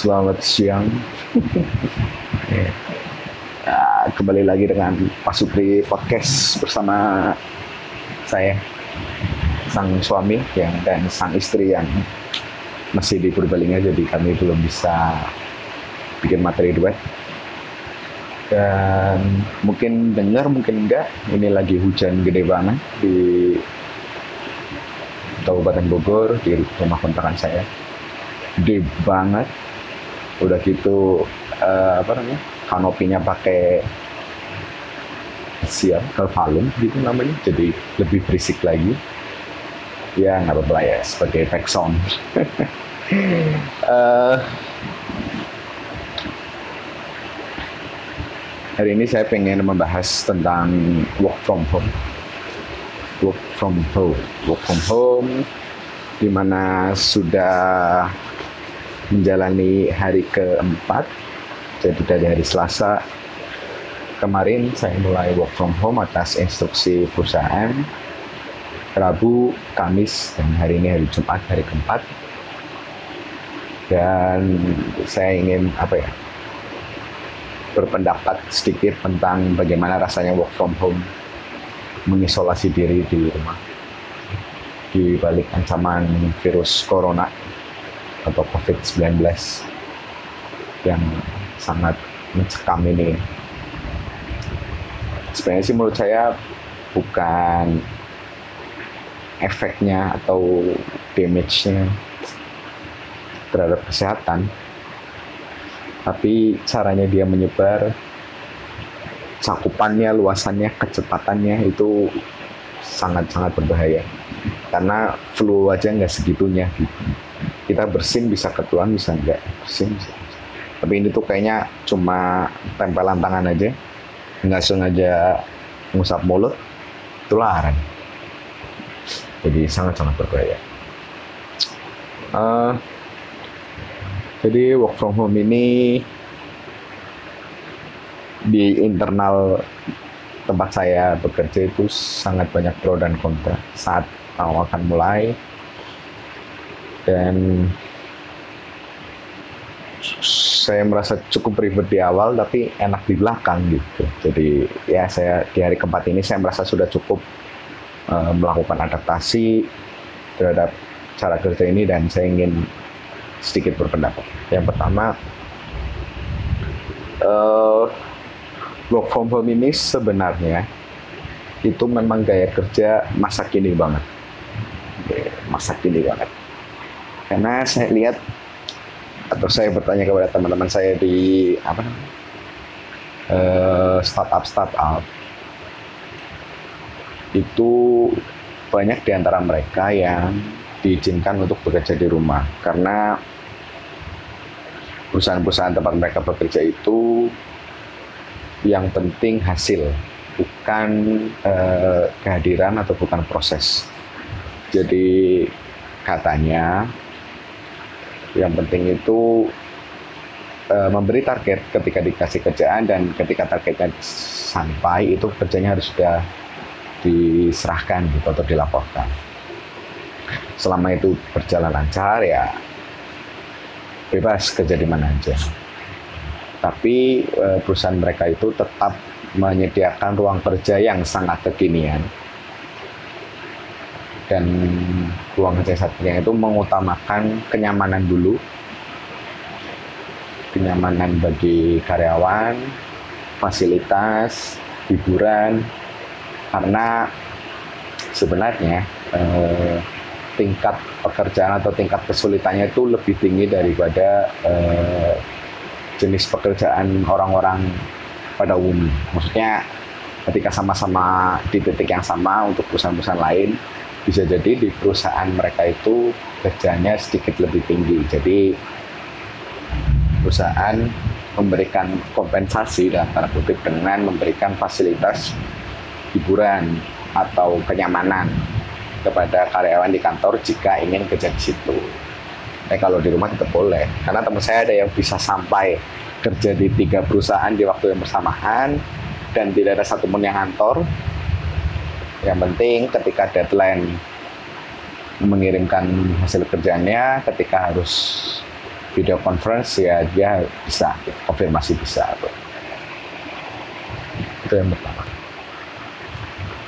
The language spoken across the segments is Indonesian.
Selamat siang. Ya, kembali lagi dengan Pak Supri Podcast bersama saya, sang suami yang dan sang istri yang masih di Purbalingga, jadi kami belum bisa bikin materi duet. Dan mungkin dengar, mungkin enggak, ini lagi hujan gede banget di Kabupaten Bogor, di rumah kontrakan saya. Gede banget. Udah gitu, eh, apa namanya, kanopinya pakai siap kalvalum gitu namanya. Jadi lebih berisik lagi. Ya nggak apa-apa ya sebagai back sound. Eh, hari ini saya pengen membahas tentang work from home. Work from home. Work from home di mana sudah menjalani hari keempat jadi dari hari Selasa kemarin saya mulai work from home atas instruksi perusahaan Rabu, Kamis, dan hari ini hari Jumat, hari keempat. Dan saya ingin apa ya berpendapat sedikit tentang bagaimana rasanya work from home mengisolasi diri di rumah di balik ancaman virus corona atau COVID-19 yang sangat mencekam ini. Sebenarnya sih menurut saya bukan efeknya atau damage-nya terhadap kesehatan, tapi caranya dia menyebar, cakupannya, luasannya, kecepatannya itu sangat-sangat berbahaya. Karena flu aja nggak segitunya gitu. Kita bersin bisa ketuan, bisa nggak bersin bisa tapi ini tuh kayaknya cuma tempelan tangan aja. Nggak sengaja ngusap mulut tularan. Jadi sangat-sangat berbahaya. Uh, jadi work from home ini di internal tempat saya bekerja itu sangat banyak pro dan kontra. Saat awal akan mulai dan saya merasa cukup ribet di awal tapi enak di belakang gitu. Jadi ya saya di hari keempat ini saya merasa sudah cukup uh, melakukan adaptasi terhadap cara kerja ini dan saya ingin sedikit berpendapat. Yang pertama uh, work from home ini sebenarnya itu memang gaya kerja masa kini banget. Masa kini banget. Karena saya lihat atau saya bertanya kepada teman-teman saya di apa uh, startup startup itu banyak di antara mereka yang diizinkan untuk bekerja di rumah. Karena perusahaan-perusahaan tempat mereka bekerja itu yang penting hasil bukan uh, kehadiran atau bukan proses. Jadi katanya yang penting itu uh, memberi target ketika dikasih kerjaan dan ketika targetnya sampai itu kerjanya harus sudah diserahkan gitu atau dilaporkan. Selama itu berjalan lancar ya bebas kerja di mana aja. Tapi uh, perusahaan mereka itu tetap menyediakan ruang kerja yang sangat kekinian dan ruang kerja satunya itu mengutamakan kenyamanan dulu. Kenyamanan bagi karyawan fasilitas hiburan. Karena sebenarnya eh, tingkat pekerjaan atau tingkat kesulitannya itu lebih tinggi daripada eh, jenis pekerjaan orang-orang pada umum maksudnya ketika sama-sama di titik yang sama untuk perusahaan-perusahaan lain bisa jadi di perusahaan mereka itu kerjanya sedikit lebih tinggi. Jadi perusahaan memberikan kompensasi dan tanda kutip dengan memberikan fasilitas hiburan atau kenyamanan kepada karyawan di kantor jika ingin kerja di situ. Eh kalau di rumah tetap boleh, karena teman saya ada yang bisa sampai kerja di tiga perusahaan di waktu yang bersamaan dan tidak ada satupun yang kantor. Yang penting ketika deadline mengirimkan hasil kerjanya, ketika harus video conference ya dia bisa konfirmasi bisa. Itu yang pertama.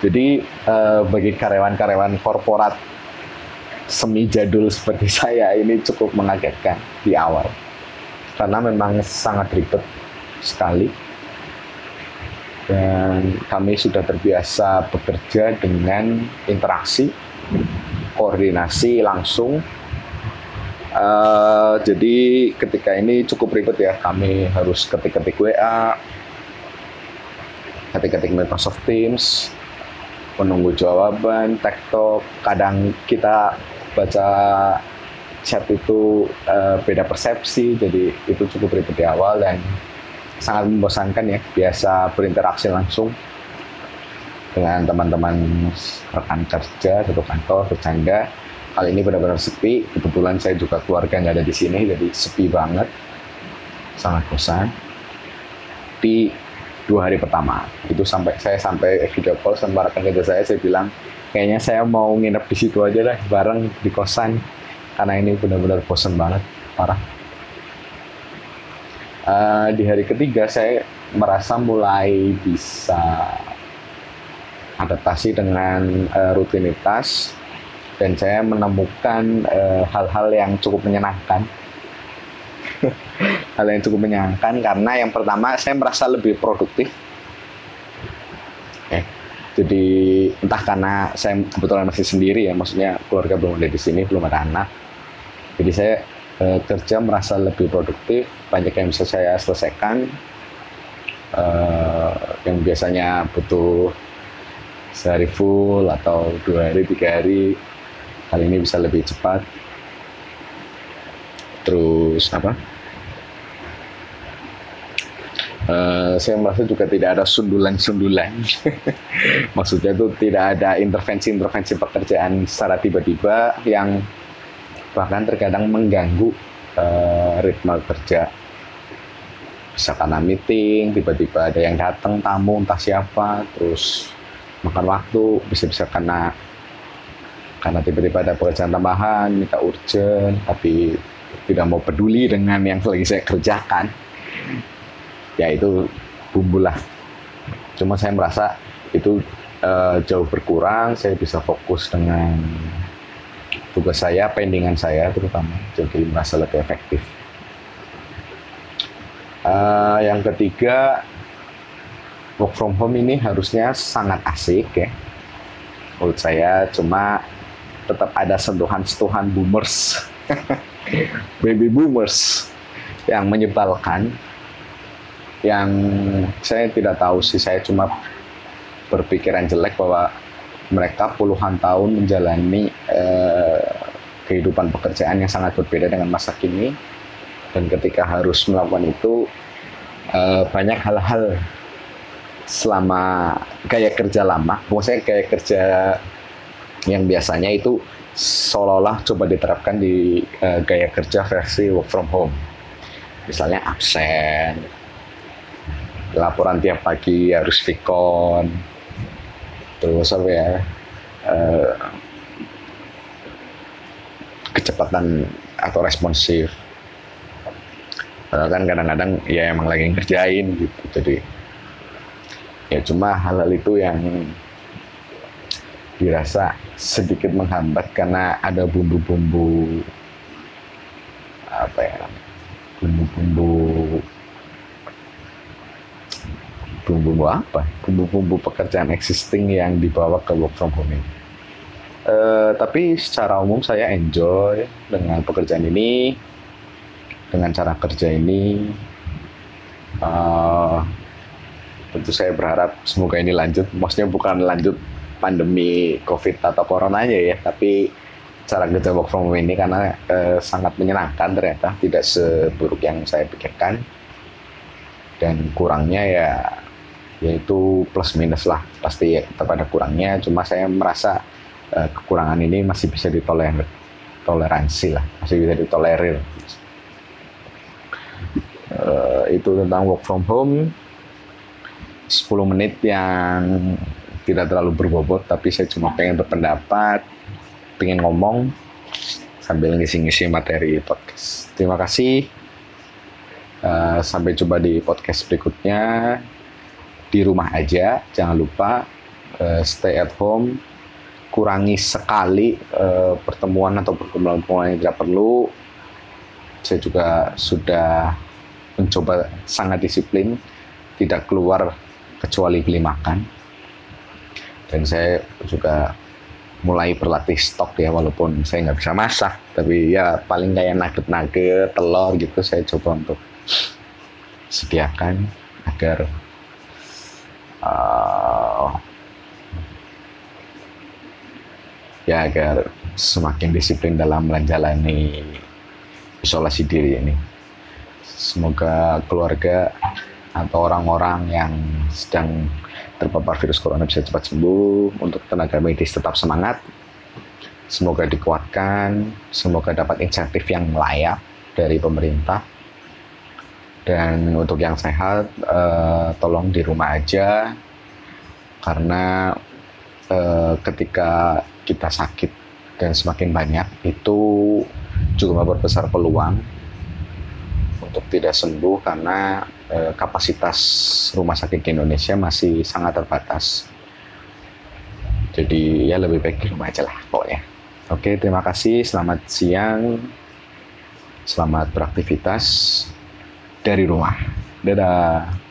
Jadi eh, bagi karyawan-karyawan korporat semi jadul seperti saya ini cukup mengagetkan di awal. Karena memang sangat ribet sekali dan kami sudah terbiasa bekerja dengan interaksi koordinasi langsung. Uh, jadi ketika ini cukup ribet ya kami harus ketik-ketik WA ketik-ketik Microsoft Teams menunggu jawaban tektok. Kadang kita baca chat itu uh, beda persepsi jadi itu cukup ribet di awal dan sangat membosankan ya biasa berinteraksi langsung dengan teman-teman rekan kerja satu kantor bercanda. Kali ini benar-benar sepi. Kebetulan saya juga keluarga nggak ada di sini jadi sepi banget. Sangat bosan. Di dua hari pertama itu sampai saya sampai video call sama rekan kerja saya saya bilang kayaknya saya mau nginep di situ aja lah bareng di kosan. Karena ini benar-benar bosan banget parah uh, di hari ketiga saya merasa mulai bisa adaptasi dengan uh, rutinitas dan saya menemukan eh, hal-hal uh, yang cukup menyenangkan. Hal yang cukup menyenangkan karena yang pertama saya merasa lebih produktif. Eh, jadi entah karena saya kebetulan masih sendiri ya maksudnya keluarga belum ada di sini belum ada anak. Jadi saya uh, kerja merasa lebih produktif banyak yang bisa saya selesaikan. Uh, yang biasanya butuh sehari full atau dua hari tiga hari kali ini bisa lebih cepat. Terus apa? Uh, saya merasa juga tidak ada sundulan-sundulan. Maksudnya itu tidak ada intervensi-intervensi pekerjaan secara tiba-tiba yang bahkan terkadang mengganggu uh, ritme kerja. Bisa karena meeting tiba-tiba ada yang datang tamu entah siapa terus makan waktu bisa-bisa karena karena tiba-tiba ada pekerjaan tambahan minta urgent tapi tidak mau peduli dengan yang lagi saya kerjakan ya itu bumbu lah. Cuma saya merasa itu uh, jauh berkurang saya bisa fokus dengan tugas saya, pendingan saya terutama, jadi merasa lebih efektif. Uh, yang ketiga, work from home ini harusnya sangat asik ya, menurut saya. Cuma tetap ada sentuhan-sentuhan boomers, baby boomers yang menyebalkan. Yang saya tidak tahu sih, saya cuma berpikiran jelek bahwa mereka puluhan tahun menjalani eh, kehidupan pekerjaan yang sangat berbeda dengan masa kini dan ketika harus melakukan itu eh, banyak hal-hal selama gaya kerja lama, maksudnya gaya kerja yang biasanya itu seolah-olah coba diterapkan di uh, gaya kerja versi work from home. Misalnya absen, laporan tiap pagi harus vikon, terus apa ya. Uh, kecepatan atau responsif. Kan kadang-kadang ya emang lagi ngerjain gitu. Jadi ya cuma hal-hal itu yang dirasa sedikit menghambat karena ada bumbu-bumbu apa ya bumbu-bumbu bumbu-bumbu apa? Bumbu-bumbu pekerjaan existing yang dibawa ke work from home ini. Uh, tapi secara umum saya enjoy dengan pekerjaan ini, dengan cara kerja ini. Uh, tentu saya berharap semoga ini lanjut. Maksudnya bukan lanjut pandemi COVID atau coronanya ya, tapi cara kerja work from home ini karena uh, sangat menyenangkan ternyata, tidak seburuk yang saya pikirkan. Dan kurangnya ya yaitu plus minus lah pasti tetap ada kurangnya cuma saya merasa uh, kekurangan ini masih bisa ditolerir toleransi lah masih bisa ditolerir uh, itu tentang work from home 10 menit yang tidak terlalu berbobot tapi saya cuma pengen berpendapat pengen ngomong sambil ngisi-ngisi materi podcast. Terima kasih. Uh, sampai jumpa di podcast berikutnya. Di rumah aja, jangan lupa uh, stay at home. Kurangi sekali uh, pertemuan atau pertemuan-pertemuan yang tidak perlu. Saya juga sudah mencoba sangat disiplin, tidak keluar kecuali beli makan. Dan saya juga mulai berlatih stok ya walaupun saya nggak bisa masak tapi ya paling kayak nugget-nugget telur gitu saya coba untuk sediakan agar uh, ya agar semakin disiplin dalam menjalani isolasi diri ini. Semoga keluarga atau orang-orang yang sedang terpapar virus corona bisa cepat sembuh, untuk tenaga medis tetap semangat, semoga dikuatkan, semoga dapat insentif yang layak dari pemerintah, dan untuk yang sehat, uh, tolong di rumah aja, karena uh, ketika kita sakit dan semakin banyak, itu juga memperbesar peluang untuk tidak sembuh karena eh, kapasitas rumah sakit di Indonesia masih sangat terbatas. Jadi ya lebih baik di rumah aja lah pokoknya. Oke, terima kasih. Selamat siang. Selamat beraktivitas dari rumah. Dadah.